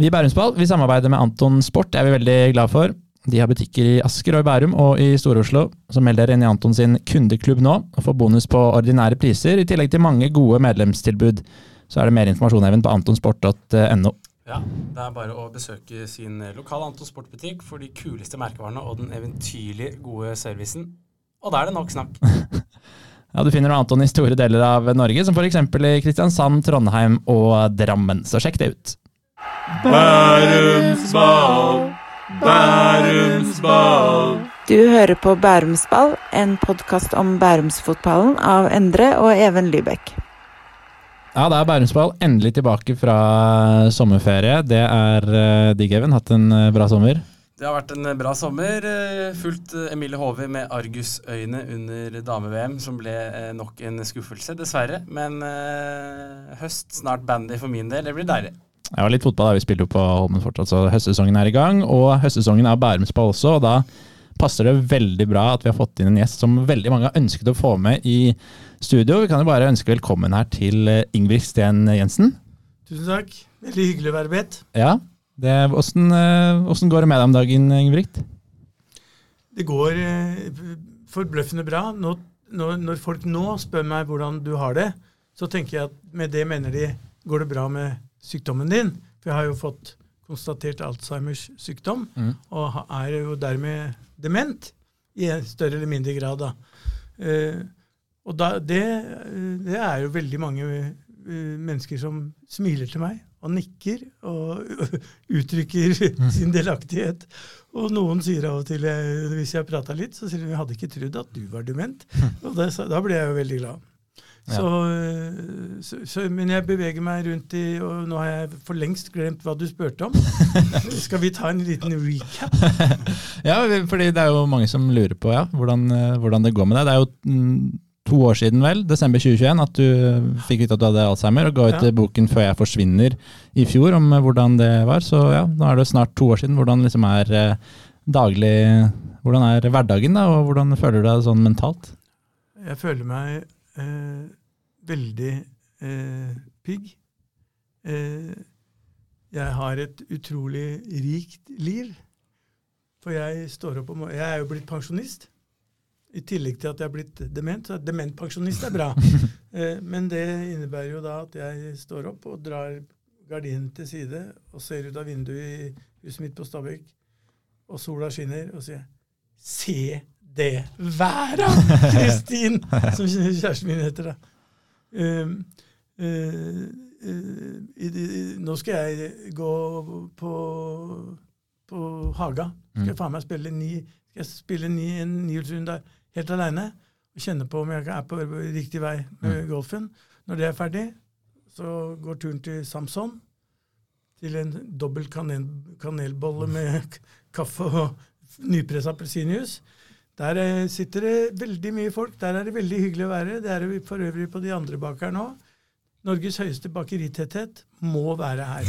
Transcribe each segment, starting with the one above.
Vi i Bærumsball vi samarbeider med Anton Sport, det er vi veldig glad for. De har butikker i Asker og i Bærum og i Stor-Oslo. Så meld dere inn i Anton sin kundeklubb nå og få bonus på ordinære priser, i tillegg til mange gode medlemstilbud. Så er det mer informasjon Even, på antonsport.no. Ja, Det er bare å besøke sin lokale Anton Sportbutikk for de kuleste merkevarene og den eventyrlig gode servicen. Og da er det nok snakk. ja, Du finner Anton i store deler av Norge, som f.eks. i Kristiansand, Trondheim og Drammen. Så sjekk det ut. Bærumsball, Bærumsball. Du hører på Bærumsball, en podkast om bærumsfotballen av Endre og Even Lybekk. Ja, det er Bærumsball endelig tilbake fra sommerferie. Det er uh, digg, Even. Hatt en uh, bra sommer? Det har vært en eh, bra sommer. Fulgt Emilie Hove med argusøyne under dame-VM, som ble nok en skuffelse, dessverre. Men uh, høst, snart bandy for min del. Det blir deilig. Ja, litt fotball. Vi spilte jo på Holmen fortsatt, så høstsesongen er i gang. Og høstsesongen er Bærumsball også, og da passer det veldig bra at vi har fått inn en gjest som veldig mange har ønsket å få med i studio. Vi kan jo bare ønske velkommen her til Ingvild Sten Jensen. Tusen takk. Veldig hyggelig å være bedt. Ja. Det, hvordan, hvordan, går det med deg om dagen, Ingebrigt? Det går eh, forbløffende bra. Nå, når, når, folk nå spør meg hvordan du har det, så tenker jeg at med det mener de går det bra med sykdommen din. For jeg har jo fått konstatert Alzheimers sykdom, mm. og er jo dermed dement i større eller mindre grad. da. Uh, og da, det, det, er jo veldig mange uh, mennesker som smiler til meg og nikker og uh, uttrykker mm. sin delaktighet. Og noen sier av og til, hvis jeg prata litt, så sier de jeg hadde ikke trodd at du var dement. Og det, da ble jeg jo veldig glad. Så, så, så, men jeg beveger meg rundt i Og nå har jeg for lengst glemt hva du spurte om. Skal vi ta en liten recap? ja, fordi det er jo mange som lurer på ja, hvordan, eh, hvordan det går med deg. Det er jo mm, to år siden, vel, desember 2021, at du fikk vite at du hadde alzheimer, og ga ut ja. boken 'Før jeg forsvinner' i fjor om eh, hvordan det var. Så ja, nå er det snart to år siden. Hvordan liksom er eh, daglig Hvordan er hverdagen, da, og hvordan føler du deg sånn mentalt? Jeg føler meg eh, veldig eh, pigg. Eh, jeg har et utrolig rikt liv. For jeg står opp om Jeg er jo blitt pensjonist. I tillegg til at jeg er blitt dement. Så dement pensjonist er bra. eh, men det innebærer jo da at jeg står opp og drar gardinen til side og ser ut av vinduet i huset mitt på Stabekk, og sola skinner, og sier Se det været, Kristin! Som kjæresten min heter, da. Uh, uh, uh, nå skal jeg gå på, på Haga. Skal jeg mm. faen meg spille ni, skal jeg spille ni, en nihjulsrunde helt aleine. Og kjenne på om jeg er på riktig vei med mm. golfen. Når det er ferdig, så går turen til Samson. Til en dobbel kanel, kanelbolle med kaffe og nypressa appelsinjuice. Der eh, sitter det veldig mye folk. Der er det veldig hyggelig å være. Det er det for øvrig på de andre bakerne òg. Norges høyeste bakeritetthet må være her.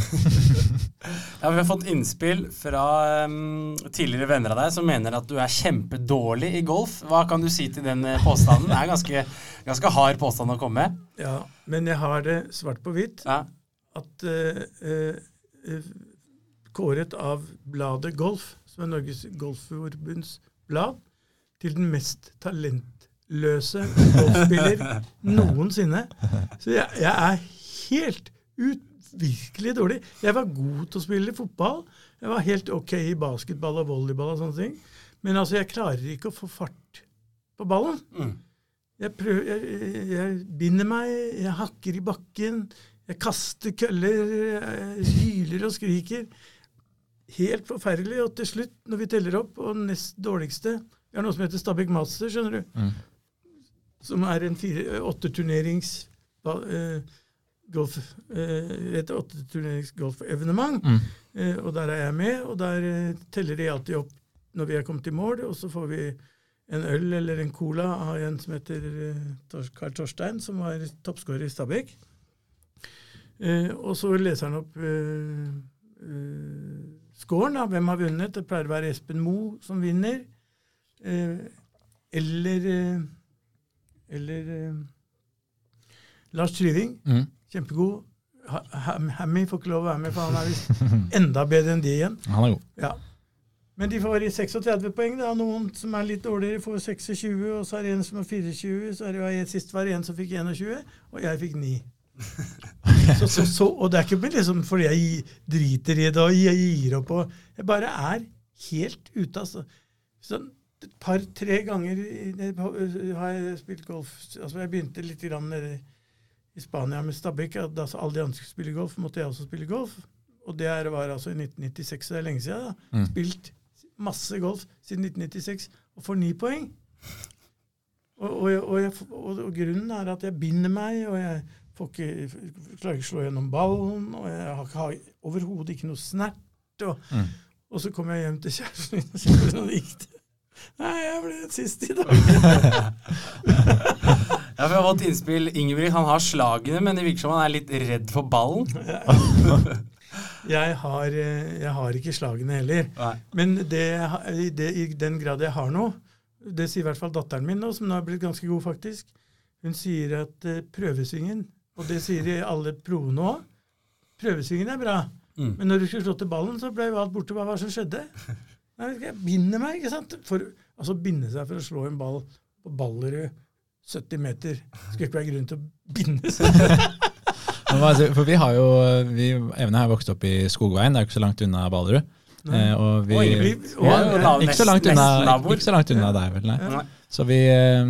ja, Vi har fått innspill fra um, tidligere venner av deg som mener at du er kjempedårlig i golf. Hva kan du si til den eh, påstanden? Det er ganske, ganske hard påstand å komme med. Ja, men jeg har det svart på hvitt ja. at uh, uh, kåret av bladet Golf, som er Norges Golfforbunds blad, til den mest talentløse golfspiller noensinne. Så jeg, jeg er helt ut, virkelig dårlig. Jeg var god til å spille fotball. Jeg var helt ok i basketball og volleyball og sånne ting. Men altså, jeg klarer ikke å få fart på ballen. Mm. Jeg, prøver, jeg, jeg, binder meg, jeg hakker i bakken, jeg kaster køller, jeg hyler og skriker. Helt forferdelig. Og til slutt, når vi teller opp, og nest dårligste vi har noe som heter Stabæk Master, skjønner du. Mm. Som er en åtteturnerings uh, golf, uh, et åtteturnerings golfevenement. Mm. Uh, og der er jeg med, og der uh, teller de alltid opp når vi er kommet i mål, og så får vi en øl eller en cola av en som heter Karl Torstein, som var toppskårer i Stabæk. og så leser han opp scoren, da, hvem har vunnet. Det pleier å være Espen Moe som vinner. Eh, eller eh, eller eh, Lars Tryving. Mm. Kjempegod. Hammy får ikke lov å være med, for han er visst enda bedre enn de igjen. Han er god. Ja. Men de får i 36 poeng. Det er noen som er litt dårligere, får 26, og så er det en som har 24. Så er det jo sist var det en som fikk 21, og jeg fikk 9. Så, så, så, og det er ikke liksom fordi jeg driter i det og jeg gir opp. Og jeg bare er helt ute. Altså. Sånn et par-tre ganger i- har jeg spilt golf. Altså, jeg begynte litt grann nede i Spania med Stabæk. Da alle de andre skulle spille golf, måtte jeg også spille golf. Og det var altså i 1996, så det er lenge siden. da. Mm. Spilt masse golf siden 1996 og får ni poeng. Og, og, og, jeg, og, grunnen er at jeg binder meg, og jeg får ikke, klarer ikke å slå gjennom ballen, og jeg har, har overhodet ikke noe snert. Og, Mm. så kommer jeg hjem til kjæresten min og sier hvordan det gikk. Nei, jeg ble sist i dag. Ja, vi har fått innspill. Ingebrigt han har slagene, men det virker som han er litt redd for ballen. Jeg har, eh, jeg har ikke slagene heller. Nei. Men det, det, i den grad jeg har noe, det sier i hvert fall datteren min, nå, som nå har blitt ganske god, faktisk. Hun sier at eh, prøvesvingen, og det sier de alle provene òg, prøvesvingen er bra. Mm. Men når du skulle slå til ballen, så ble jo alt borte. Hva var det som skjedde? Nei, jeg binder meg, ikke sant? For, altså binde seg for å slå en ball på Ballerud 70 meter. Skulle ikke være grunn til å binde seg. For vi har jo, vi, Evne har vokst opp i Skogveien, det er jo ikke så langt unna Ballerud. Eh, og vi, Og vi, og- ja, Ja, ikke, så langt unna, ikke så langt unna deg, vel. Nei. Så vi, eh,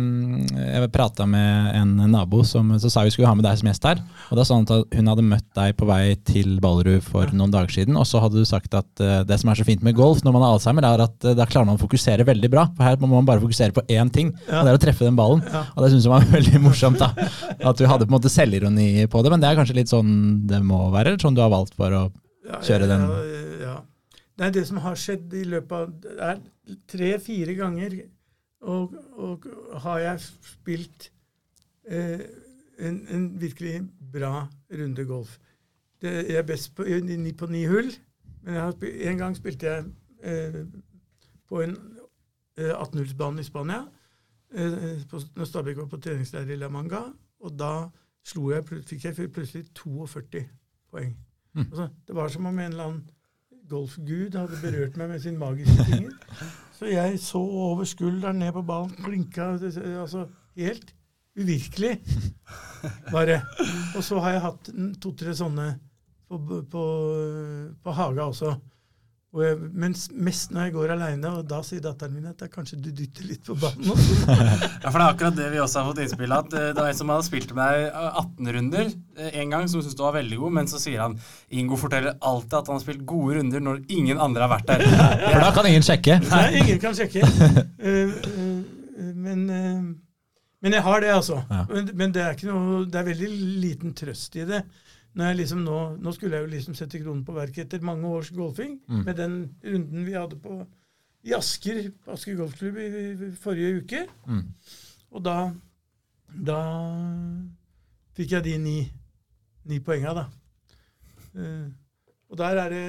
jeg prata med en nabo som så sa vi skulle ha med deg som gjest her. Og det er sånn at Hun hadde møtt deg på vei til Ballerud for noen dager siden. Og så hadde du sagt at eh, det som er så fint med golf når man har alzheimer, er at eh, da klarer man å fokusere veldig bra. For her må man bare fokusere på én ting, Ja. og det er å treffe den ballen. Ja. Og det syns jeg var veldig morsomt. da At du hadde på en måte selvironi på det. Men det er kanskje litt sånn det må være, eller sånn du har valgt for å kjøre den. Ja, ja. Nei, det som har skjedd i løpet av er tre-fire ganger og, og har jeg spilt eh, en, en virkelig bra runde golf. Det, jeg er best på, ni- på ni hull, men har en gang spilte jeg eh, på en eh, 18-hullsbane i Spania, eh, på, når Stabæk var på treningsleir i La Manga, og da jeg, fikk jeg plutselig 42 poeng. Mm. Altså, det var som om en eller annen golfgud hadde berørt meg med sin magiske finger. Så jeg så over skulderen ned på ballen, klinka altså helt uvirkelig, bare. Og så har jeg hatt to-tre sånne på, på, på Haga også. Og jeg, men mest når jeg går aleine, og da sier datteren min at det er kanskje du dytter litt på banen. Ja, for det er akkurat det vi også har fått innspill av. at, eh, Det var en som hadde spilt med deg eh, 18 runder eh, en gang, som syntes du var veldig god, men så sier han Ingo forteller alltid at han har spilt gode runder når ingen andre har vært der. For da kan ingen sjekke. Nei, ingen kan sjekke. uh, uh, men, uh, men jeg har det, altså. Ja. Men, men det er ikke noe Det er veldig liten trøst i det. Når jeg liksom nå, nå skulle jeg jo liksom sette kronen på verket etter mange års golfing, Mm. med den runden vi hadde på i Asker, Asker golfklubb i, i forrige uke. Mm. Og da da fikk jeg de ni, ni poenga, da. Uh, og der er det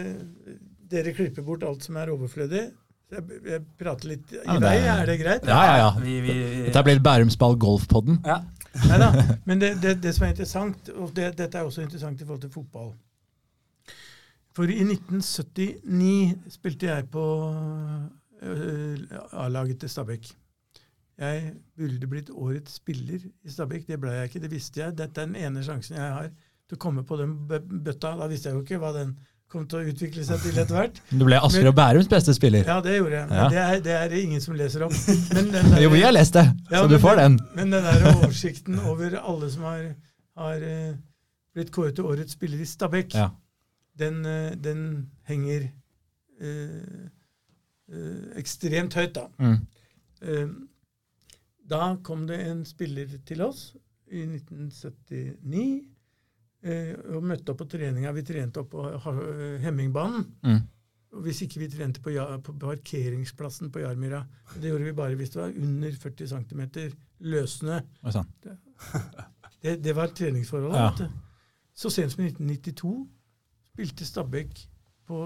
Dere klipper bort alt som er overflødig. Jeg, jeg prater litt i Ja, vei, er- er det greit? Ja, ja, ja. Vi, vi, Dette blitt Bærumsball Golfpodden. ja. Nei da. Men det, det, det som er interessant, og det, dette er også interessant i forhold til fotball For i 1979 spilte jeg på øh, A-laget til Stabæk. Jeg burde blitt årets spiller i Stabæk. Det ble jeg ikke, det visste jeg. Dette er den ene sjansen jeg har til å komme på den bøtta. Da visste jeg jo ikke hva den kom til å utvikle seg til etter hvert. Du ble Asker og Bærums beste spiller. Ja, det gjorde jeg. Ja. det, er, det er det ingen som leser den der- Jo, vi har lest det, Ja, så du får den. Men den der oversikten over alle som har, har eh, blitt kåret til årets spiller i Stabæk, Ja. den, eh, den henger øh, øh, ekstremt høyt, da. Mm. Da kom det en spiller til oss i 1979 eh, og møtte opp på treninga. Vi trente opp på Hemmingbanen. Mm. Og hvis ikke vi trente på, på parkeringsplassen på Jarmyra Det gjorde vi bare hvis det var under 40 cm løssnø. Det, det var treningsforholdet. Ja. Så sent som i 1992 spilte Stabæk på,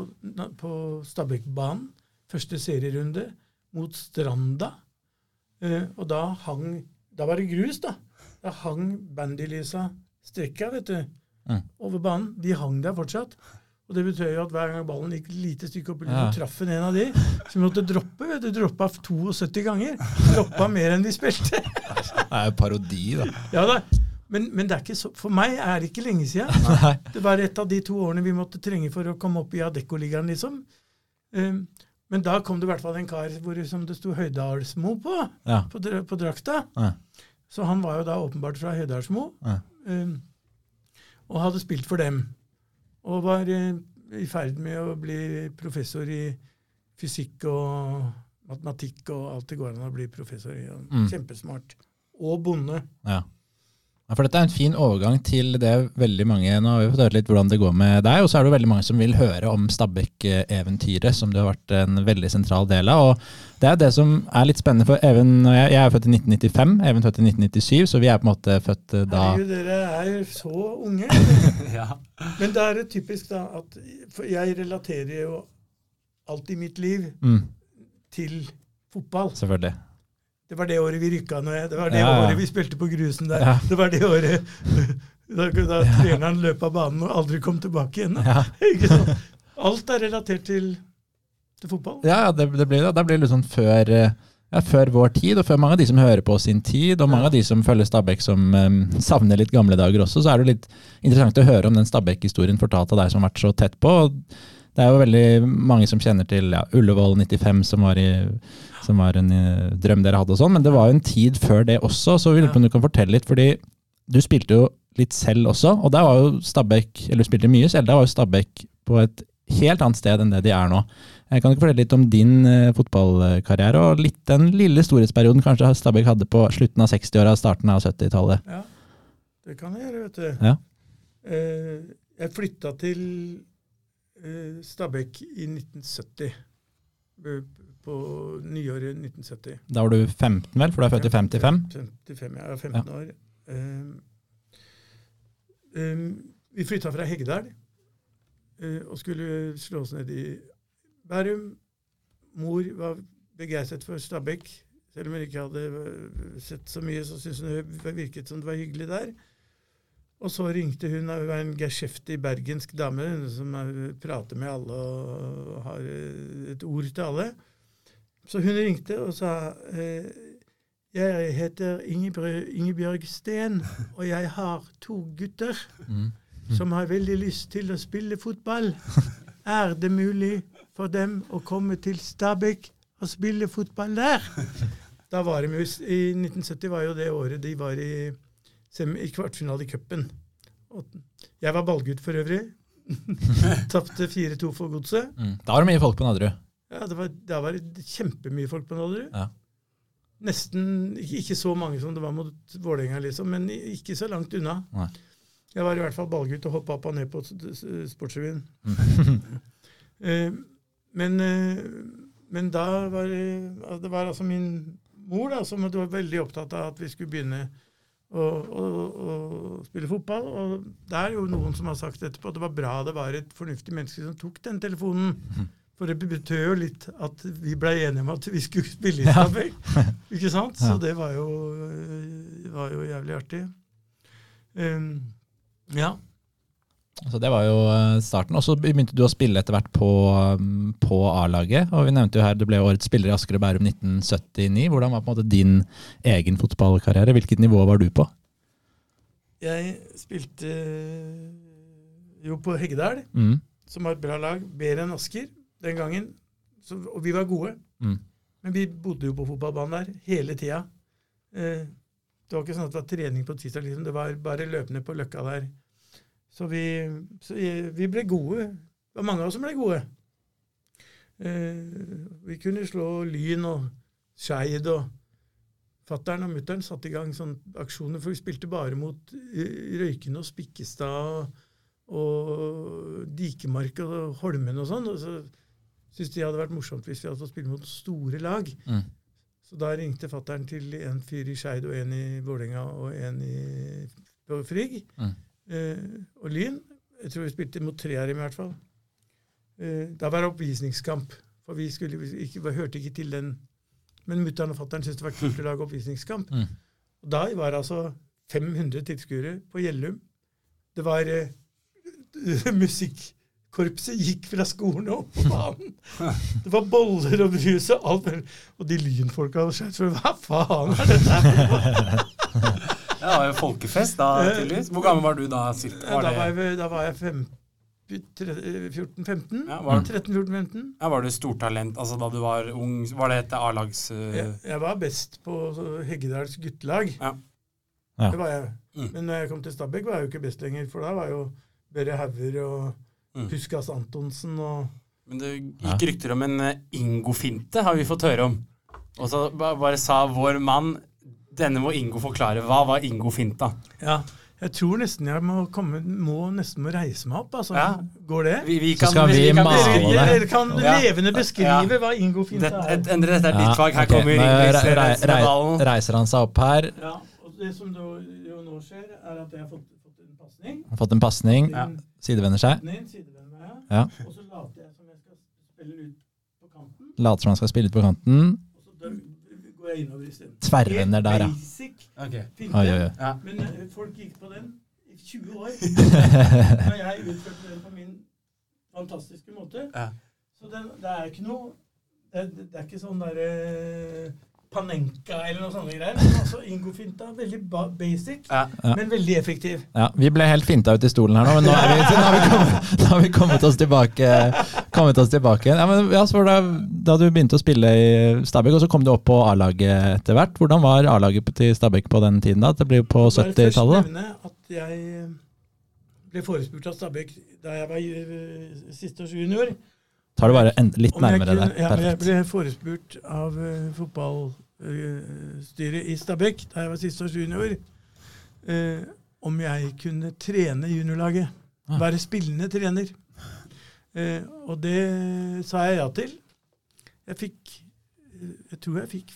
på Stabækbanen, første serierunde, mot Stranda. Eh, og da hang Da var det grus, da. Da hang bandylysa strekka, vet du. Mm. over banen. De hang der fortsatt. Og det betød jo at hver gang ballen gikk et lite stykke opp i luften, Ja. traff hun en av de, så vi måtte droppe. vet du, Droppa 72 ganger. Droppa mer enn de spilte. Det er jo parodi, da. Ja da. Men, men det er ikke så, for meg er det ikke lenge siden. Nei. Det var et av de to årene vi måtte trenge for å komme opp i Adeccoligaen, liksom. Um, men da kom det i hvert fall en kar hvor som det sto Høydalsmo på, Ja. på, på drakta. Ja. Så han var jo da åpenbart fra Høydalsmo, Ja. um, og hadde spilt for dem. Og var eh, i ferd med å bli professor i fysikk og matematikk og alt det går an å bli professor i. Mm. Kjempesmart. Og bonde. Ja. Ja. For dette er en fin overgang til det veldig mange Nå har vi fått høre litt hvordan det går med deg, og så er det jo veldig mange som vil høre om Stabæk-eventyret, som du har vært en veldig sentral del av. Og det er det som er litt spennende for Even og jeg. Jeg er født i 1995, Even født i 1997, så vi er på en måte født eh, da Herregud, dere er jo så unge. ja. Men da er det typisk da at For jeg relaterer jo alt i mitt liv mm, til fotball. Selvfølgelig. Det var det året vi rykka ned. Det var det Ja, ja. året vi spilte på grusen der. Ja. Det var det året da, da treneren løp av banen og aldri kom tilbake igjen. Alt er relatert til, til fotball. ja det, det blir det. Da blir det sånn før eh, ja, før vår tid, og før mange av de som hører på sin tid, og mange av de som følger Stabæk som um, savner litt gamle dager også, så er det litt interessant å høre om den Stabæk-historien fortalt av deg som har vært så tett på. og Det er jo veldig mange som kjenner til ja, Ullevål 95, som var, i, som var en eh, drøm dere hadde og sånn, men det var jo en tid før det også, så vi lurer på om du kan fortelle litt, fordi du spilte jo litt selv også, og der var jo Stabæk, eller du spilte mye selv, der var jo Stabæk på et helt annet sted enn det de er nå. Jeg kan ikke fortelle litt om din eh, fotballkarriere, og litt den lille storhetsperioden kanskje Stabæk hadde på slutten av 60-åra, starten av 70-tallet. Ja, det kan jeg gjøre, vet du. Ja. Eh, jeg flytta til eh, Stabekk i 1970. eh, På nyåret 1970. Da var du 15 vel, for du er født i 55? 55, ja. Jeg er 15 år. Um, um, vi flytta fra Heggedal uh, og skulle slå oss ned i Bærum. Mor var begeistret for Stabekk. Selv om hun ikke hadde sett så mye, så syntes hun det virket som det var hyggelig der. Og så ringte hun, hun var en geskjeftig bergensk dame som prater med alle og har uh, et ord til alle. Så hun ringte og sa eh, jeg heter Ingebjørg, Ingebjørg Steen, og jeg har to gutter Mm. som har veldig lyst til å spille fotball. Er det mulig for dem å komme til Stabekk og spille fotball der? Da var de I 1970 var jo det året de var i, i kvartfinale i cupen. Jeg var ballgutt for øvrig. Tapte 4-2 for Godset. Mm. Da var det mye folk på Nadderud. Ja, det var, da var det kjempemye folk på Nadderud. Ja. Nesten ikke, så mange som det var mot Vålerenga, liksom, men ikke så langt unna. Nei. Jeg var i hvert fall ballgutt og hoppa opp og ned på Sportsrevyen. Eh, men, eh, men da var det, det var altså min mor da, som var veldig opptatt av at vi skulle begynne å, og, og spille fotball. Og det er jo noen som har sagt etterpå at det var bra det var et fornuftig menneske som tok den telefonen. For det betød jo litt at vi blei enige om at vi skulle spille i Ja. Ikke sant? Så det var jo, øh, var jo jævlig artig. Um, ja. Så det var jo eh, starten. Og så begynte du å spille etter hvert på, um, på A-laget. Og vi nevnte jo her, du ble årets spiller i Asker og Bærum 1979. Hvordan var på en måte din egen fotballkarriere? Hvilket nivå var du på? Jeg spilte jo på Heggedal, Mm. som var et bra lag. Bedre enn Asker den gangen. Så, og vi var gode. Mm. Men vi bodde jo på fotballbanen der hele tida. Eh, det var ikke sånn at det var trening på tirsdag. Liksom. Det var bare løpende på Løkka der. Så vi, så vi- ble gode. Det var mange av oss som ble gode. Eh, vi kunne slå Lyn og Skeid og Fattern og mutter'n satte i gang sånne aksjoner, for vi spilte bare mot eh, Røyken og Spikkestad og, og Dikemark og Holmen og sånn. Og så syntes de hadde vært morsomt hvis vi hadde fått spille mot store lag. Mm. Så da ringte fattern til en fyr i Skeid og en i Vålerenga og en i, på Frigg. Mm. Eh, og Lyn. Jeg tror vi spilte mot tre av dem i hvert fall. Eh, da var det oppvisningskamp. For vi, skulle, vi ikke, vi hørte ikke til den. Men mutter'n og fatter'n syntes det var kult å lage oppvisningskamp. Mm. Og da var det altså 500 tilskuere på Gjellum. det var eh, Musikkorpset gikk fra skolen og opp på banen. Det var boller og brus og alt mulig. Og de lynfolka hadde skjønt hva faen er dette? her? Ja, det var jo folkefest da, tydeligvis. Hvor gammel var du da? Cirka? Var da, var jeg, da var jeg fem- 14-15. Ja, var- 13-14-15. ja, var du stortalent altså da du var ung? Var det et A-lags... uh, Jeg, jeg var best på Heggedals guttelag. Ja. Ja. Det var jeg. Mm. Men når jeg kom til Stabæk, var jeg jo ikke best lenger. For da var jo Børre Hauger og Mm. Puskas Antonsen og Men det gikk rykter om en eh, Ingo-finte, har vi fått høre om. Og så bare sa vår mann Denne må Ingo forklare. Hva var Ingo-finta? Ja. Jeg tror nesten jeg må, komme, må nesten må reise meg opp. Altså. Ja. Går det? Vi, vi Så skal vi vi male det. dere kan Ja. levende beskrive Ja. hva Ingo Finta det, er. Endre, dette er ditt fag. Her okay. kommer Ingo re- re- re- Reiser han seg opp her, Ja, og det som da, jo nå skjer, er at jeg har fått, fått en pasning. har fått en pasning, Ja. sidevender seg. Inn, sidevender meg, Ja. Og så later jeg som jeg skal spille ut på kanten. Later som han skal spille ut på kanten. Går jeg innover isteden. Tverrvender der, ja. Basic okay. Oi, oi, oi. Ja. Men uh, folk gikk på den i 20 år. og jeg utførte den på min fantastiske måte. Ja. Så det, det er ikke noe Det, det, er ikke sånn derre Panenka eller noe sånne greier. Men altså Ingo-finta, veldig ba basic, Ja. Ja. men veldig effektiv. Ja, Vi ble helt finta ut i stolen her nå, men nå, vi, nå, har, vi kommet, nå har vi kommet oss tilbake. Kommet oss tilbake. Ja, men, var da du begynte å spille i Stabæk, og så kom du opp på A-laget etter hvert. Hvordan var A-laget til Stabæk på den tiden? da? Det blir jo på Bare først 70-tallet? da. nevne at jeg eh, ble forespurt av Stabæk da jeg var eh, siste års junior. Tar det bare en, litt Om nærmere der. Ja, jeg ble forespurt av uh, fotballstyret i Stabekk da jeg var siste års junior, uh, om jeg kunne trene juniorlaget. Ah. Være spillende trener. Eh, og det sa jeg ja til. Jeg fikk Jeg tror jeg fikk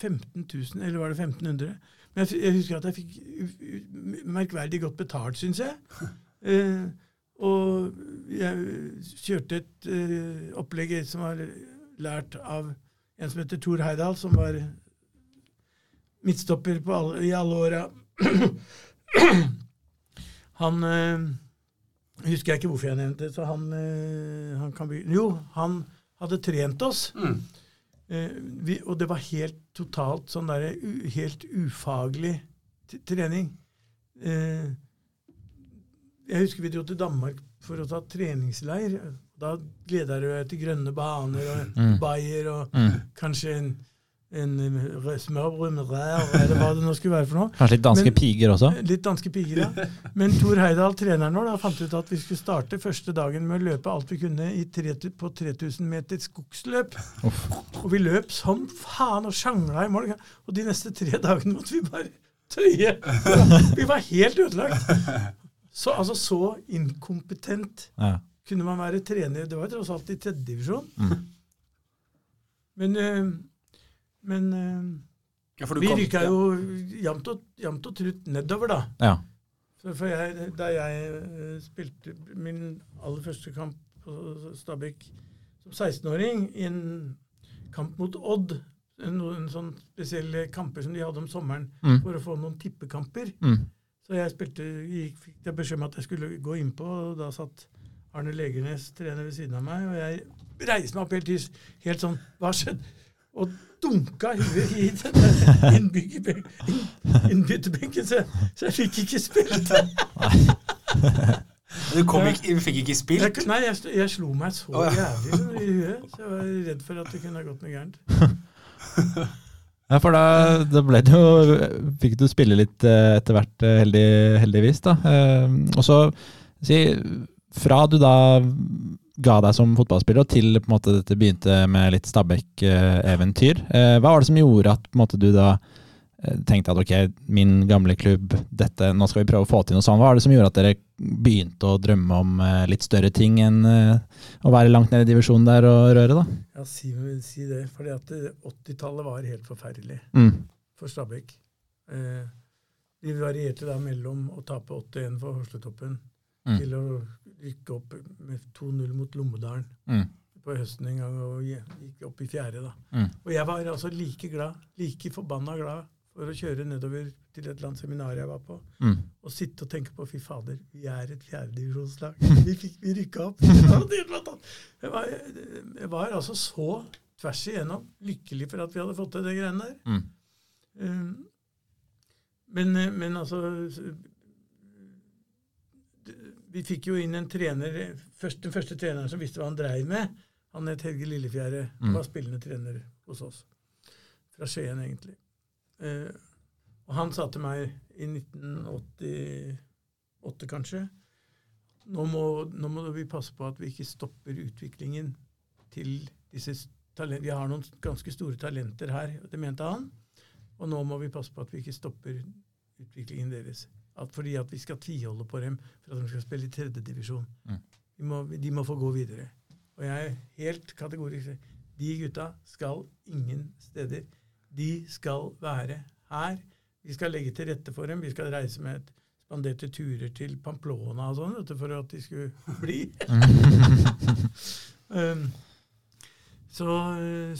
15 000, eller var det 1500? Men jeg, jeg husker at jeg fikk merkverdig godt betalt, syns jeg. Eh, og jeg kjørte et uh, opplegg som var lært av en som heter Tor Heidal, som var midtstopper på alle, i alle åra. han uh, husker jeg ikke hvorfor jeg nevnte så han, uh, han kan bli Jo, han hadde trent oss. Mm. Vi, og det var helt totalt sånn derre helt ufaglig trening. Eh, jeg husker vi dro til Danmark for å ta treningsleir. Da gleda du deg til grønne baner og Mm. bayer og Mm. kanskje en, en smørbrød med rær, eller hva det nå skulle være for noe. Kanskje litt danske Men- piger også? Litt danske piger, ja. Men Thor Heidal, treneren vår, da, fant ut at vi skulle starte første dagen med å løpe alt vi kunne i tre, på 3000 meter skogsløp. Og vi løp som faen og sjangla i mål. Og de neste tre dagene måtte vi bare tøye. Vi var helt ødelagt. Så, altså, så inkompetent Ja. kunne man være trener. Det var tross alt i tredjedivisjon. Mm. Men, øh, men øh, Ja, for du vi kom- rykka jo jevnt og, jevnt og trutt nedover, da. ja. Så for jeg, da jeg eh, spilte min aller første kamp på Stabæk som 16-åring, i en kamp mot Odd Noen sånne spesielle kamper som de hadde om sommeren Mm. for å få noen tippekamper. Mm. Så jeg spilte, gikk, fikk beskjed om at jeg skulle gå innpå, og da satt Arne Legernes trener ved siden av meg, og jeg reiste meg opp helt, helt sånn Hva skjedde? Og dunka huet i denne innbytterbenken, så, så jeg fikk ikke spilt. Du kom ikke, fikk ikke spilt? Jeg, nei, jeg, jeg slo meg så jævlig sånn i huet, så jeg var redd for at det kunne ha gått noe gærent. Ja, for da, da ble det jo Fikk du spille litt eh, etter hvert, eh, heldig, heldigvis, da. Eh, og så si Fra du da ga deg som fotballspiller, og til på en måte dette begynte med litt Stabæk-eventyr, hva var det som gjorde at på en måte, du da tenkte at ok, min gamle klubb, dette, nå skal vi prøve å få til noe sånt. Hva er det som gjorde at dere begynte å drømme om eh, litt større ting enn eh, å være langt nede i divisjonen der og røre, da? Ja, si, si det, fordi at 80-tallet var helt forferdelig Mm. for Stabæk. Eh, de varierte da mellom å tape 8-1 for Hosletoppen Mm. til å rykke opp med 2-0 mot Lommedalen Mm. på høsten en gang, og gikk opp i fjerde. da. Mm. Og jeg var altså like glad, like forbanna glad for å kjøre nedover til et eller annet seminar jeg var på, Mm. og sitte og tenke på fy fader, vi er et fjerdedivisjonslag. Vi fikk vi rykka opp. Jeg var, jeg var altså så tvers igjennom lykkelig for at vi hadde fått til det greiene der. Mm. Um, men, eh, men altså Vi fikk jo inn en trener først, Den første treneren som visste hva han dreiv med. Han het Helge Lillefjære. Han Mm. var spillende trener hos oss. Fra Skien, egentlig. Eh, og han sa til meg i 1988, kanskje nå må, nå må vi passe på at vi ikke stopper utviklingen til disse talentene. Vi har noen ganske store talenter her, det mente han. Og nå må vi passe på at vi ikke stopper utviklingen deres. At fordi at vi skal tviholde på dem for at de skal spille i tredjedivisjon. Mm. De, må, de må få gå videre. Og jeg er helt kategorisk De gutta skal ingen steder. De skal være her. Vi skal legge til rette for dem. Vi skal reise med et spanderte turer til Pamplona og sånn for at de skulle bli. um, så,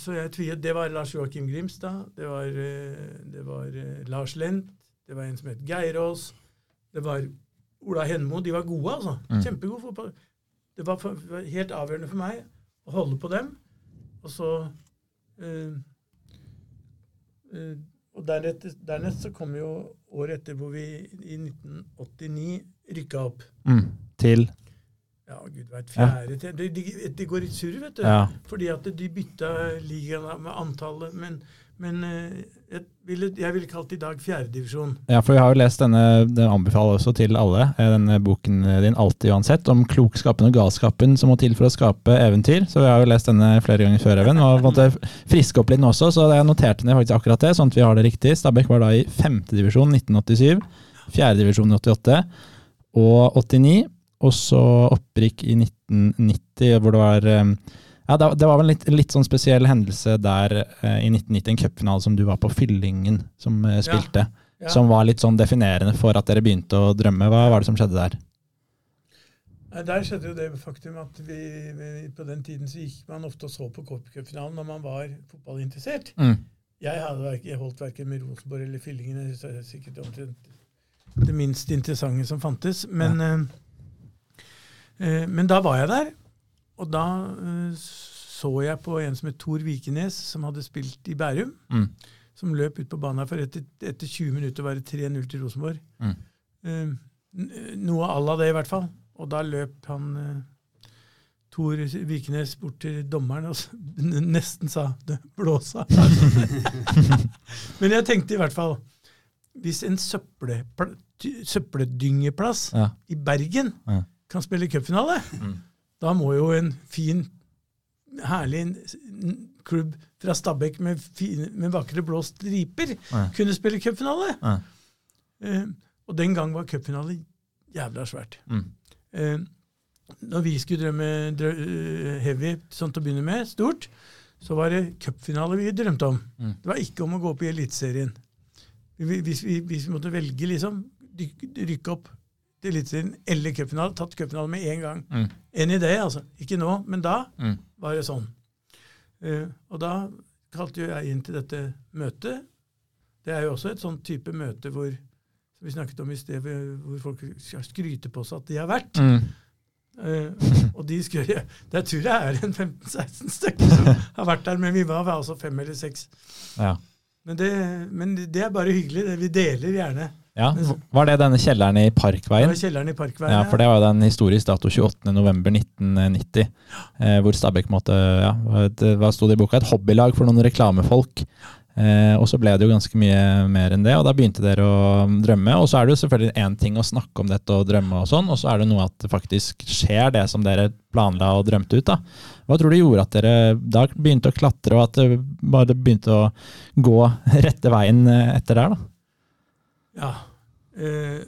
så jeg tviet. Det var Lars Joakim Grimstad. Det var, eh, det var eh, Lars Lent. Det var en som het Geirås. Det var Ola Henmo. De var gode, altså. Mm. Kjempegode fotball. Det var, for, var helt avgjørende for meg å holde på dem. Og så eh, eh, Og dernest, dernest så kom jo året etter hvor vi i 1989 rykka opp. Mm. Til Ja, gud veit. Fjerde til de, de, de går i surr, vet du. Ja. Fordi at de bytta ligaen med antallet. Men, men eh, jeg ville, jeg ville kalt det i dag fjerdedivisjon. Ja, for vi har jo lest denne, den anbefaler også til alle, eh, denne boken din Alltid uansett, om klokskapen og galskapen som må til for å skape eventyr. Så vi har jo lest denne flere ganger før, Even, og måtte friske opp litt nå også, så jeg noterte ned faktisk akkurat det, sånn at vi har det riktig. Stabæk var da i femtedivisjon 1987, fjerdedivisjon i 88 og 89, og så opprykk i 1990, hvor det var eh, ja, det, var vel en litt, litt sånn spesiell hendelse der eh, i 1990, en cupfinale som du var på Fyllingen som eh, spilte Ja. som var litt sånn definerende for at dere begynte å drømme. Hva var det som skjedde der? Nei, Der skjedde jo det faktum at vi, vi, på den tiden så gikk man ofte og så på cupfinalen når man var fotballinteressert. Mm. Jeg hadde jeg holdt verken med Rosenborg eller Fyllingen. Det er sikkert omtrent det minst interessante som fantes. Men, ja. eh, men da var jeg der, og da eh, så jeg på en som het Tor Vikenes, som hadde spilt i Bærum. Mm. Som løp ut på banen for etter, etter 20 minutter var det 3-0 til Rosenborg. Mm. Uh, noe à la det, i hvert fall. Og da løp han uh, Tor Vikenes bort til dommeren og nesten sa det blåsa. Men jeg tenkte i hvert fall Hvis en søppeldyngeplass Ja. i Bergen Ja. kan spille cupfinale, Mm. Da må jo en fin, herlig klubb fra Stabæk med, fine, med vakre blå striper Ja. kunne spille cupfinale. Ja. Eh, og den gang var cupfinale jævla svært. Mm. Eh, når vi skulle drømme drø eh, heavy sånn til å begynne med, stort, så var det cupfinale vi drømte om. Mm. Det var ikke om å gå opp i Eliteserien. Hvis vi, hvis vi måtte velge, liksom, rykke opp til Eliteserien eller cupfinale, tatt cupfinale med en gang. Mm. En idé, altså. Ikke nå, men da Mm. var det sånn. Uh, og da kalte jo jeg inn til dette møtet. Det er jo også et sånn type møte hvor vi snakket om i sted, hvor folk skal skryte på seg at de har vært. Mm. Uh, og de skal, jeg, Der tror jeg er en 15-16 stykker som har vært der, men vi var altså fem eller seks. Ja. Men det, men det er bare hyggelig. Det. Vi deler gjerne. Ja. Var det denne kjelleren i Parkveien? Det var kjelleren i Parkveien. Ja, for det var jo den historisk dato 28.11.1990, eh, hvor Stabæk måtte ja, det, Hva sto det i boka? Et hobbylag for noen reklamefolk. Eh, og så ble det jo ganske mye mer enn det, og da begynte dere å drømme. Og så er det jo selvfølgelig én ting å snakke om dette og drømme og sånn, og så er det noe at det faktisk skjer det som dere planla og drømte ut. da. Hva tror du gjorde at dere da begynte å klatre, og at det bare begynte å gå rette veien eh, etter der? da? Ja. Eh,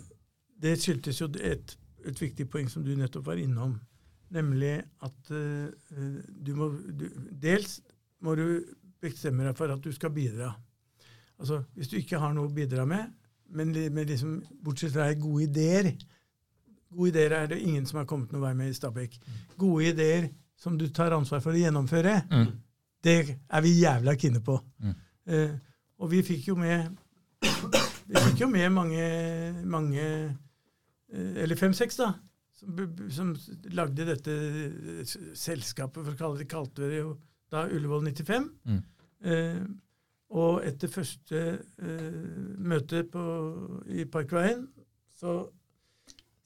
det skyldtes jo et, et viktig poeng som du nettopp var innom, nemlig at eh, eh, du må du, Dels må du bestemme deg for at du skal bidra. Altså, Hvis du ikke har noe å bidra med, men, men liksom, bortsett fra gode ideer Gode ideer er det ingen som har kommet noen vei med i Stabæk. Gode ideer som du tar ansvar for å gjennomføre, Mm. det er vi jævla kine på. Mm. Eh, og vi fikk jo med vi fikk jo med mange, mange eh, eller fem-seks, da, som, som lagde dette eh, selskapet, for å kalle det, kalte vi det jo da Ullevål 95. Mm. Eh, og etter første eh, møte på, i Parkveien, så,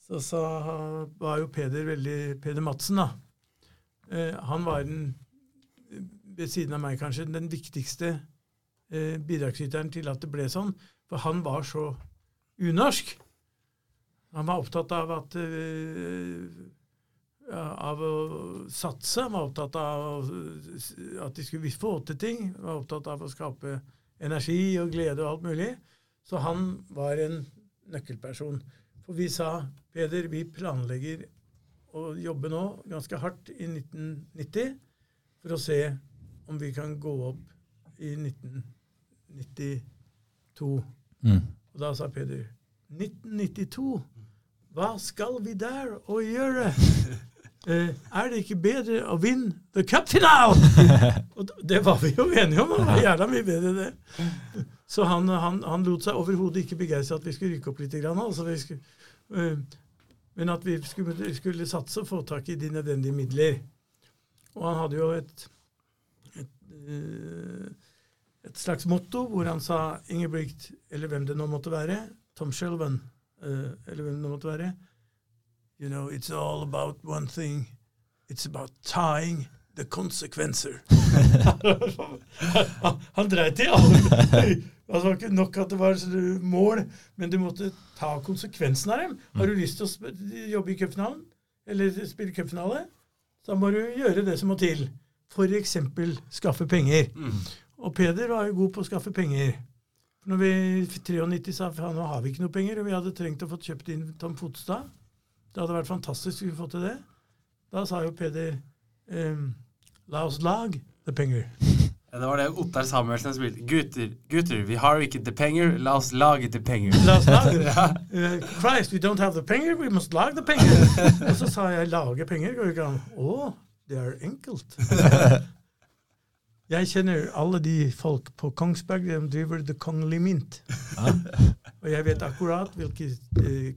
så sa, var jo Peder veldig Peder Madsen, da. Eh, han var den, ved siden av meg kanskje, den viktigste eh, bidragsyteren til at det ble sånn. For han var så unorsk. Han var opptatt av at uh, av å satse. Han var opptatt av at de skulle få til ting. Han var opptatt av å skape energi og glede og alt mulig. Så han var en nøkkelperson. For vi sa Peder, vi planlegger å jobbe nå ganske hardt i 1990 for å se om vi kan gå opp i 1992. Mm. Og da sa Peder 1992? Hva skal vi der å gjøre? Uh, er det ikke bedre å vinne the cup-final? og det var vi jo enige om. Det var jævla mye bedre det. Så han, han, han lot seg overhodet ikke begeistre at vi skulle rykke opp litt. Grann, altså vi skulle, uh, men at vi skulle, skulle satse og få tak i de nødvendige midler. Og han hadde jo et, et, eh, et slags motto hvor han sa Ingebrigt, eller hvem det nå måtte være, Tom Shelvan, uh, eller hvem det nå måtte være You know, it's all about one thing. It's about tying the consequencer. han, han dreit i alle Altså, Det var ikke nok at det var mål, men du måtte ta konsekvensen av dem. Har du lyst til å jobbe i cupfinalen, eller spille cupfinale, så må du gjøre det som må til. Eksempel skaffe penger. Og Peder var jo god på å skaffe penger. Når vi i 93 sa at nå har vi ikke noe penger, og vi hadde trengt å få kjøpt inn Tom Fotstad Det hadde vært fantastisk å vi fått til det. Da sa jo Peder ehm, La oss lag the penger. Ja, det var det Ottar Samuelsen spilte. Gutter, gutter, vi har ikke the penger, la oss lage the penger. La oss lage det. Eh, Christ, we don't have the penger, we must lage the penger. Og så sa jeg 'lage penger'. Går det ikke an? Å, det er enkelt. Jeg kjenner alle de folk på Kongsberg som driver The Kongelig Mynt. Og jeg vet akkurat hvilke eh,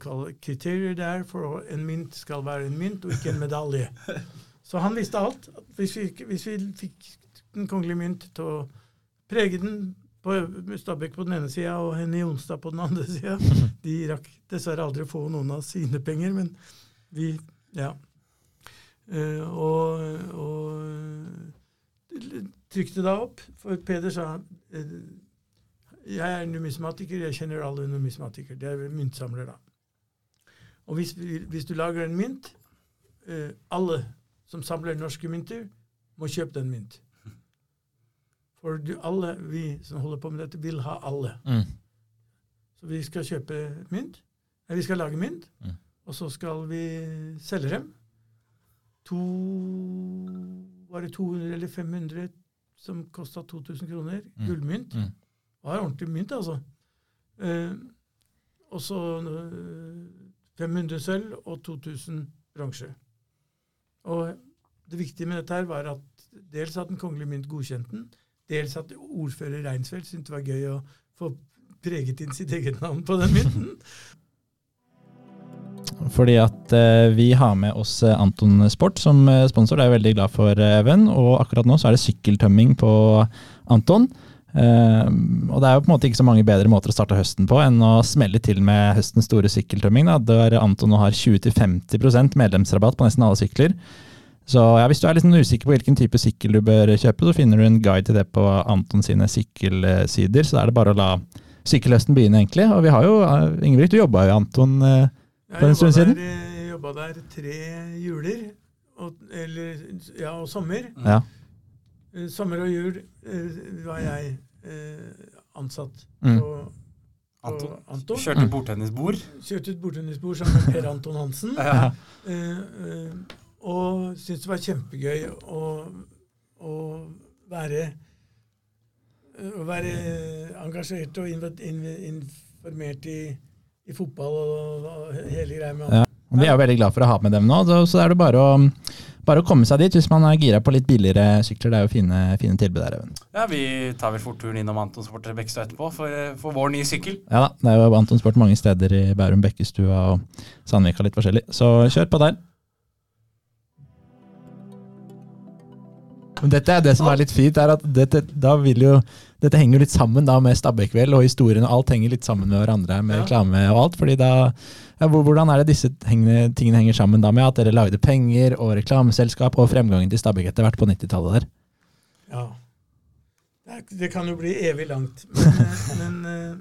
kriterier det er for at en mynt skal være en mynt, og ikke en medalje. Så han visste alt. Hvis vi, hvis vi fikk Den kongelige mynt til å prege den på Stabæk på den ene sida og Henny Jonstad på den andre sida De rakk dessverre aldri å få noen av sine penger, men vi Ja. Uh, og, og trykte da opp, for Peder sa eh, jeg er numismatiker, jeg kjenner alle numismatikere. Det er myntsamler, da. Og hvis, hvis du lager en mynt eh, Alle som samler norske mynter, må kjøpe den mynt. For du, alle vi som holder på med dette, vil ha alle. Mm. Så vi skal kjøpe mynt. Nei, vi skal lage mynt, Mm. og så skal vi selge dem. To Var det 200 eller 500 som kosta 2000 kroner? Mm. Gullmynt. Mm. Var ordentlig mynt, altså. Eh, og så eh, 500 sølv og 2000 bronse. Og det viktige med dette her var at dels at Den kongelige mynt godkjente den, dels at ordfører Reinsfeldt syntes det var gøy å få preget inn sitt eget navn på den mynten. Fordi at eh, vi har med oss eh, Anton Sport som eh, sponsor. Det er jeg veldig glad for, Even. Og akkurat nå så er det sykkeltømming på Anton. Og det er jo på en måte ikke så mange bedre måter å starte høsten på enn å smelle til med høstens store sykkeltømming. Da, der Anton nå har 20-50% medlemsrabatt på nesten alle sykler. Så ja, hvis du er litt sånn usikker på hvilken type sykkel du bør kjøpe, så finner du en guide til det på Anton sine sykkelsider. Så da er det bare å la sykkelhøsten begynne, egentlig. Og vi har jo, Ingebrigt, du jobba jo i Anton. Eh, For en stund siden? Jeg jobba der tre juler. Og, eller, ja, og sommer. Ja. Eh, Sommer og jul eh, var jeg eh, ansatt Mm. på, på Anton. Anton. Kjørte bordtennisbord. Kjørte et bordtennisbord sammen med Per Anton Hansen. Ja. Eh, eh, og syntes det var kjempegøy å, å være å være engasjert og informert i, i fotball og, og hele greia med Ja. Vi er jo veldig glad for å ha med dem nå, så, så er det bare å, bare å komme seg dit hvis man er gira på litt billigere sykler. Det er jo fine, fine tilbud der, Even. Ja, Vi tar vel fort turen innom Anton Sport Bekkestua etterpå for, for vår nye sykkel. Ja da, det er jo Anton Sport mange steder i Bærum, Bekkestua og Sandvika litt forskjellig. Så kjør på der. Men dette er det som er litt fint, er at dette, da vil jo, dette henger jo litt sammen da med Stabæk-vel og historien, og alt henger litt sammen med hverandre med Ja. reklame og alt. fordi da, ja, Hvordan er det disse hengene, tingene henger sammen da med at dere lagde penger og reklameselskap og fremgangen til Stabæk etter hvert på 90-tallet der? Ja. Det, kan jo bli evig langt. Men, eh, men, eh,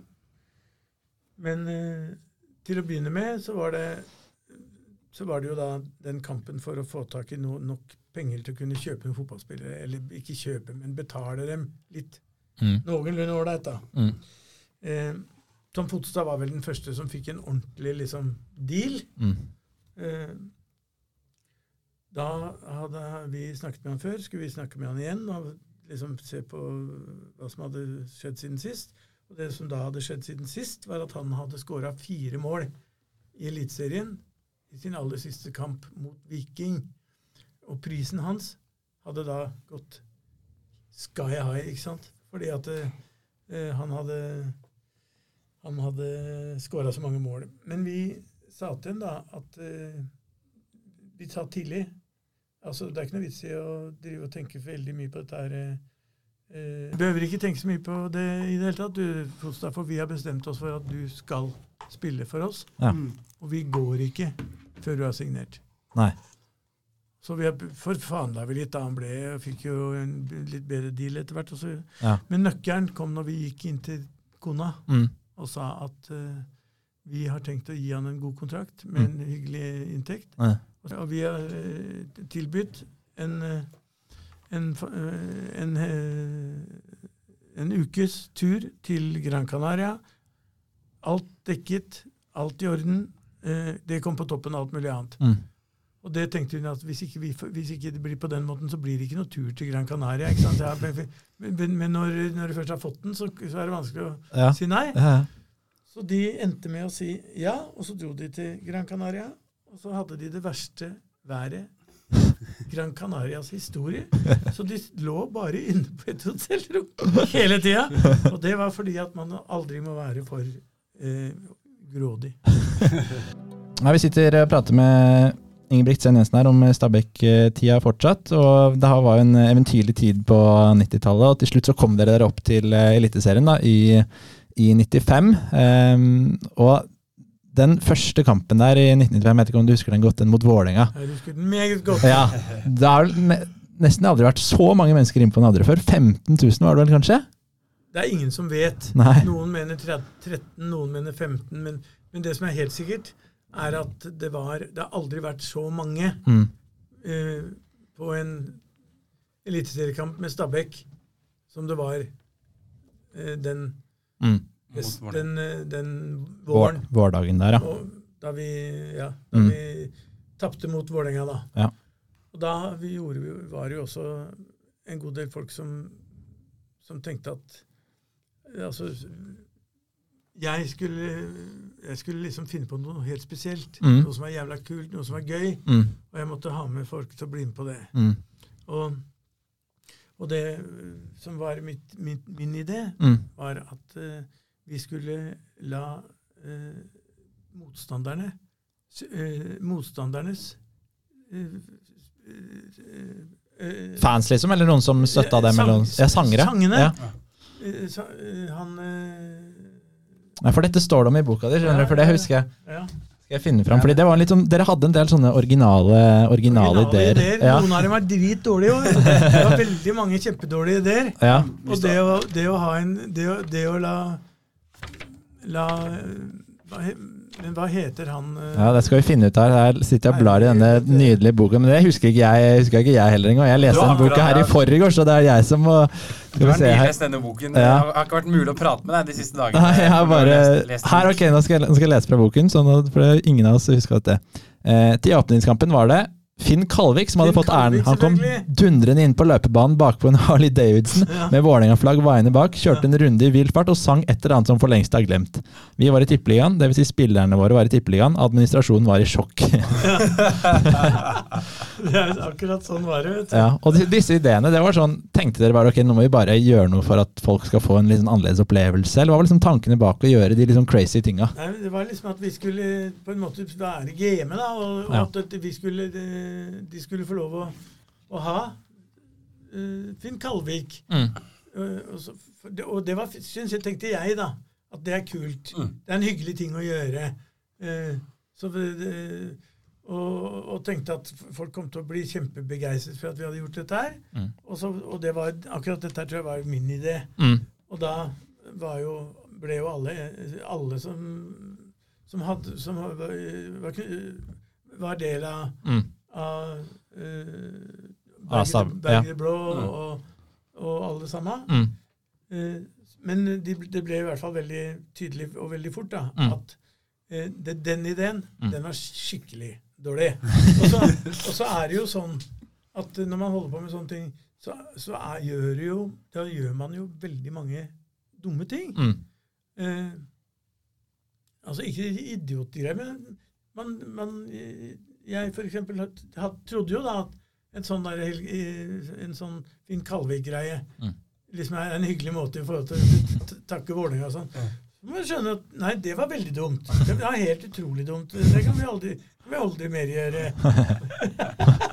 men eh, til å begynne med så var det så var det jo da den kampen for å få tak i no, nok penger til å kunne kjøpe en fotballspillere. Eller ikke kjøpe, men betale dem litt Mm. noenlunde ålreit, da. Mm. Eh, Tom Fotstad var vel den første som fikk en ordentlig liksom, deal. Mm. Eh, da hadde vi snakket med han før, skulle vi snakke med han igjen og liksom se på hva som hadde skjedd siden sist. Og det som da hadde skjedd siden sist, var at han hadde skåra fire mål i Eliteserien i sin aller siste kamp mot Viking. Og prisen hans hadde da gått sky high, ikke sant? Fordi at eh, han hadde han hadde skåra så mange mål. Men vi sa til ham da at eh, vi sa tidlig altså Det er ikke noe vits i å drive og tenke veldig mye på dette her. eh, du behøver ikke tenke så mye på det i det hele tatt, du, Fotstad, for vi har bestemt oss for at du skal spille for oss. Ja. Og vi går ikke før du har signert. Nei. Så vi forfandla vi litt da han ble, og fikk jo en litt bedre deal etter hvert. Ja. Men nøkkelen kom når vi gikk inn til kona Mm. og sa at uh, vi har tenkt å gi han en god kontrakt med en hyggelig inntekt. Ja. Og vi har uh, tilbudt en, eh, en, en, en ukes tur til Gran Canaria. Alt dekket, alt i orden. Uh, det kom på toppen av alt mulig annet. Mm. Og det tenkte hun at hvis ikke, vi, hvis ikke det blir på den måten, så blir det ikke noe tur til Gran Canaria. ikke sant? Ja, men men, når, når du først har fått den, så, så er det vanskelig å Ja. si nei. Ja, ja. Så de endte med å si ja, og så dro de til Gran Canaria. Og så hadde de det verste været Gran Canarias historie. Så de lå bare inne på et hotellrom hele tida. Og det var fordi at man aldri må være for eh, grådig. Nei, vi sitter og prater med Ingebrigt Sten Jensen her om Stabæk-tida fortsatt. og Det var jo en eventyrlig tid på 90-tallet, og til slutt så kom dere dere opp til eh, Eliteserien da, i, i 95. Um, og den første kampen der i 1995, jeg vet ikke om du husker den godt, den mot Vålerenga. Jeg husker den meget godt. Ja, det har nesten aldri vært så mange mennesker inne på Nadderud før. 15 000 var det vel kanskje? Det er ingen som vet. Nei. Noen mener 13, noen mener 15. Men, men det som er helt sikkert, er at det var Det har aldri vært så mange Mm. eh, på en eliteseriekamp med Stabæk som det var eh, den, Mm. Mot Vålerenga. den, våren. Vår, vårdagen der, ja. Og da vi, ja, da Mm. vi tapte mot Vålerenga, da. Ja. Og da vi gjorde, var det jo også en god del folk som, som tenkte at Altså jeg skulle, jeg skulle liksom finne på noe helt spesielt. Mm. Noe som er jævla kult, noe som er gøy. Mm. Og jeg måtte ha med folk til å bli med på det. Mm. Og, og det som var mitt, min, min idé, Mm. var at uh, vi skulle la uh, motstanderne eh, Motstandernes Fans, liksom? Eller noen som støtta dem? sang- ja, sangere? sangene. Ja. Han Nei, for dette står det om i boka di, skjønner du, for det husker jeg. ja. Skal jeg finne fram, fordi det var litt sånn, Dere hadde en del sånne originale, originale, ideer. Ja. Noen av dem er dritdårlige òg. Det var veldig mange kjempedårlige ideer. Ja. Og det å, det å ha en Det å, det å la La Men hva heter han eh, ja, det skal vi finne ut her. Her sitter jeg og blar i denne nydelige boka, men det husker ikke jeg, husker ikke jeg heller engang. Jeg leste den boka her i forrige forgårs, så det er jeg som må Du Skal vi har se her. denne boken. Ja. Det har ikke vært mulig å prate med deg de siste dagene. Nei, jeg har bare lest- lest. Her, ok, nå skal jeg, nå skal jeg lese fra boken, sånn at for ingen av oss husker dette. Eh, til åpningskampen var det Finn Kalvik som hadde Finn fått æren. Han kom dundrende inn på løpebanen bakpå en Harley Davidson Ja. med Vålerenga-flagg vaiende bak, kjørte en runde i vill fart og sang et eller annet som for lengst er glemt. Vi var i tippeligaen, dvs. Si spillerne våre var i tippeligaen, administrasjonen var i sjokk. Det er akkurat sånn var det. vet du. ja, og disse ideene, det var sånn, tenkte dere bare ok, nå må vi bare gjøre noe for at folk skal få en litt sånn annerledes opplevelse, eller hva var liksom tankene bak å gjøre de liksom crazy tinga? Det var liksom at vi skulle på en måte være game, da, og, og Ja. at vi skulle, de, de skulle få lov å, å ha eh, Finn Kalvik. Mm. Eh, og, så, og det var, synes jeg, tenkte jeg, da, at det er kult. Mm. Det er en hyggelig ting å gjøre. Eh, så det, og, og tenkte at folk kom til å bli kjempebegeistret for at vi hadde gjort dette her. Mm. Og, så, og det var, akkurat dette her tror jeg var min idé. Mm. Og da var jo, ble jo alle, alle som, som, hadde, som var, var, var del av, Mm. Av uh, Berger, ja. Blå Mm. og, og alle sammen. Mm. Uh, men de, det ble i hvert fall veldig tydelig og veldig fort da, Mm. at uh, det, den ideen, Mm. den var skikkelig dårlig. Og så, og så er det jo sånn at når man holder på med sånne ting, så, så er, gjør jo, da gjør man jo veldig mange dumme ting. Mm. Eh, altså ikke idiotgreier, men man, man, jeg for eksempel trodde jo da at en sånn, der, en sånn Finn Kalvik-greie Mm. liksom er en hyggelig måte i forhold til å takke Vålerenga og sånn. Så må jeg skjønne at nei, det var veldig dumt. Det var helt utrolig dumt. Det kan vi aldri, kan vi aldri mer gjøre.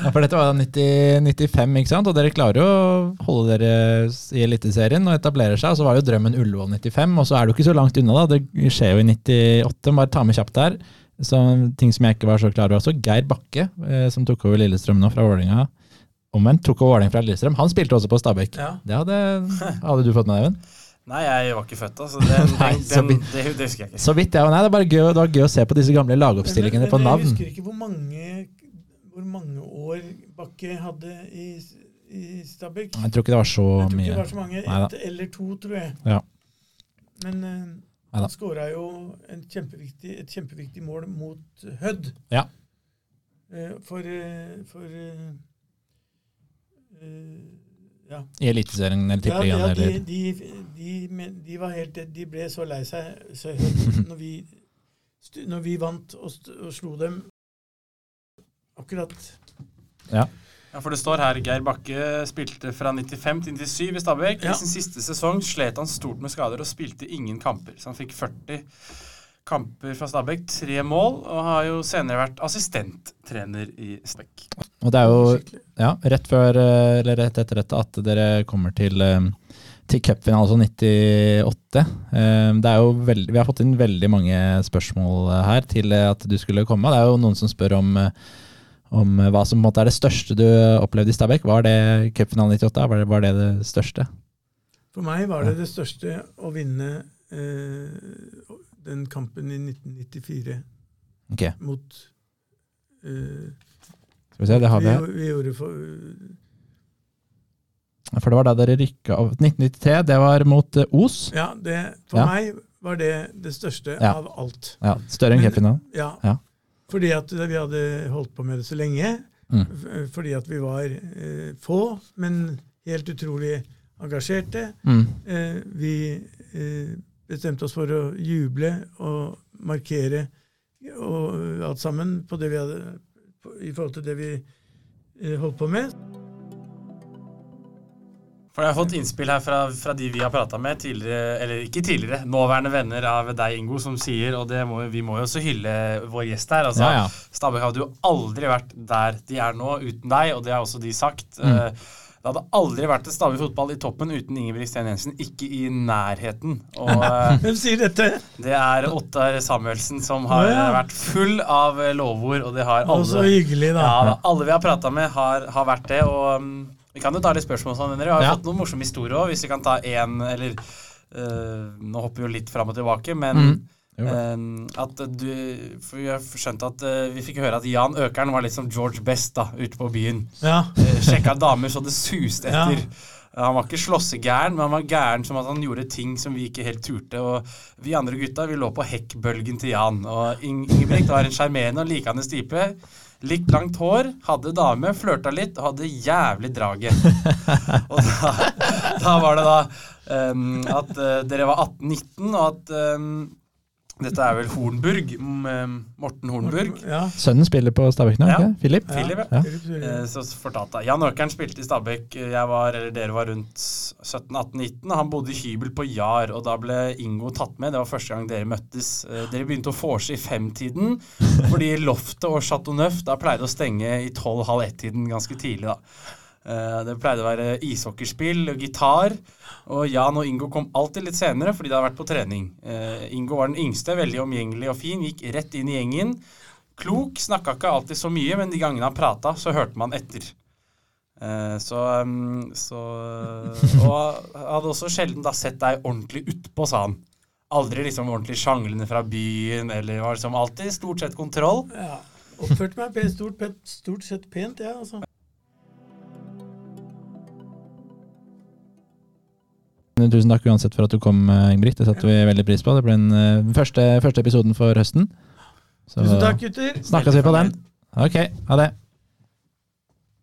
Ja, for dette var da 90, 95, ikke sant? Og dere klarer jo å holde dere i Eliteserien og etablere seg. Og så var jo drømmen Ullevål 95, og så er du ikke så langt unna, da. Det skjer jo i 98. Bare ta med kjapt der. Så, ting som jeg ikke var så klar over også. Geir Bakke, eh, som tok over Lillestrøm nå fra Vålerenga. Omvendt tok over Vålerenga fra Lillestrøm. Han spilte også på Stabæk. Ja. Det hadde, hadde du fått med deg, Even? Nei, jeg var ikke født da, så den, Nei, den, så den, det, det husker jeg ikke. Så vidt jeg Nei, det er bare gøy, det var gøy å se på disse gamle lagoppstillingene Men- på navn. Jeg husker ikke hvor mange, hvor mange år Bakke hadde i, i Stabæk. Jeg tror ikke det var så mye. Jeg tror ikke mye. det var så mange. Ett eller to, tror jeg. Ja. Men eh. Han skåra jo en kjempeviktig, et kjempeviktig mål mot Hødd. Ja. Eh, for eh, for eh, ja. I Eliteserien eller Tippeligaen ja, de, de, de, de var helt De ble så lei seg så når, vi, når vi vant og, og slo dem akkurat Ja, for det står her Geir Bakke spilte fra 95 til 97 i Stabæk. Ja. I sin siste sesong slet han stort med skader og spilte ingen kamper. Så han fikk 40 kamper fra Stabæk, tre mål, og har jo senere vært assistenttrener i Stabæk. Og det er jo ja, rett før, eh, eller rett etter dette at dere kommer til, eh, til cupfinalen, altså 98. Eh, Det er jo veldig, vi har fått inn veldig mange spørsmål her til at du skulle komme. Det er jo noen som spør om, om eh, hva som på en måte er det største du opplevde i Stabæk. Var det cupfinalen 98? Var det, var det det største? For meg var det det største å vinne eh, den kampen i 1994 Ok, mot eh, skal vi se, det har vi, vi. vi gjorde for For det var da dere rykka av 1993. Det var mot eh, Os. Ja, det, for Ja. meg var det det største Ja. av alt. Ja, større enn cupfinalen. Ja. Ja. Fordi at vi hadde holdt på med det så lenge. Mm. Fordi at vi var eh, få, men helt utrolig engasjerte. Mm. Eh, vi eh, bestemte oss for å juble og markere og alt sammen på det vi hadde, på, i forhold til det vi eh, holdt på med. For jeg har fått innspill her fra, fra de vi har prata med tidligere, eller ikke tidligere, nåværende venner av deg, Ingo, som sier, og det må, vi må jo også hylle vår gjest her. altså Ja, ja. Stabæk hadde jo aldri vært der de er nå uten deg, og det har også de sagt. Mm. Eh, Det hadde aldri vært et Stabæk fotball i toppen uten Ingebrigtsen Jensen. Ikke i nærheten. Og eh, Hvem sier dette? det er Ottar Samuelsen som har ja. vært full av lovord, og det har Å, så hyggelig, da. Ja, alle vi har prata med, har, har vært det. Og um, vi kan jo ta litt spørsmål sånn, venner. Vi har Ja. fått noen morsomme historier òg, hvis vi kan ta én eller uh, Nå hopper vi jo litt fram og tilbake, men Mm. Eh, at du For vi har skjønt at uh, Vi fikk høre at Jan Økern var litt som George Best da, ute på byen. Ja. Uh, sjekka damer så det suste Ja. etter. Han var ikke slåssegæren, men han var gæren som at han gjorde ting som vi ikke helt turte. Og vi andre gutta vi lå på hekkbølgen til Jan. Og Ingebrigt var en sjarmerende og likende type. Litt langt hår, hadde dame, flørta litt og hadde jævlig draget. og da, da var det da um, at uh, dere var 18-19, og at um, dette er vel Hornburg. Morten Hornburg. Ja. Sønnen spiller på Stabæk nå, Ja. ikke? Philip? Philip, ja. Ja. Eh, Så fortalte jeg. Jan Økern spilte i Stabæk. Jeg var, eller Dere var rundt 17-18-19. Han bodde i hybel på Jar, og da ble Ingo tatt med. Det var første gang dere møttes. Eh, Dere begynte å vorse i femtiden, fordi Loftet og Chateau Neuf da pleide å stenge i tolv-halv ett-tiden ganske tidlig. da. Eh, Det pleide å være ishockeyspill og gitar. Og Jan og Ingo kom alltid litt senere fordi de hadde vært på trening. Eh, Ingo var den yngste, veldig omgjengelig og fin, gikk rett inn i gjengen. Klok, snakka ikke alltid så mye, men de gangene han prata, så hørte man etter. Eh, så, um, så Og hadde også sjelden da sett deg ordentlig utpå, sa han. Aldri liksom ordentlig sjanglende fra byen, eller var liksom alltid stort sett kontroll. Ja. Oppførte meg stort, stort sett pent, jeg, ja, altså. Tusen takk uansett for at du kom, eh, Ingebrigt. Det satte vi veldig pris på. Det ble den eh, første, første episoden for høsten. Så Tusen takk, gutter. snakkes vi på den. Ok, ha det.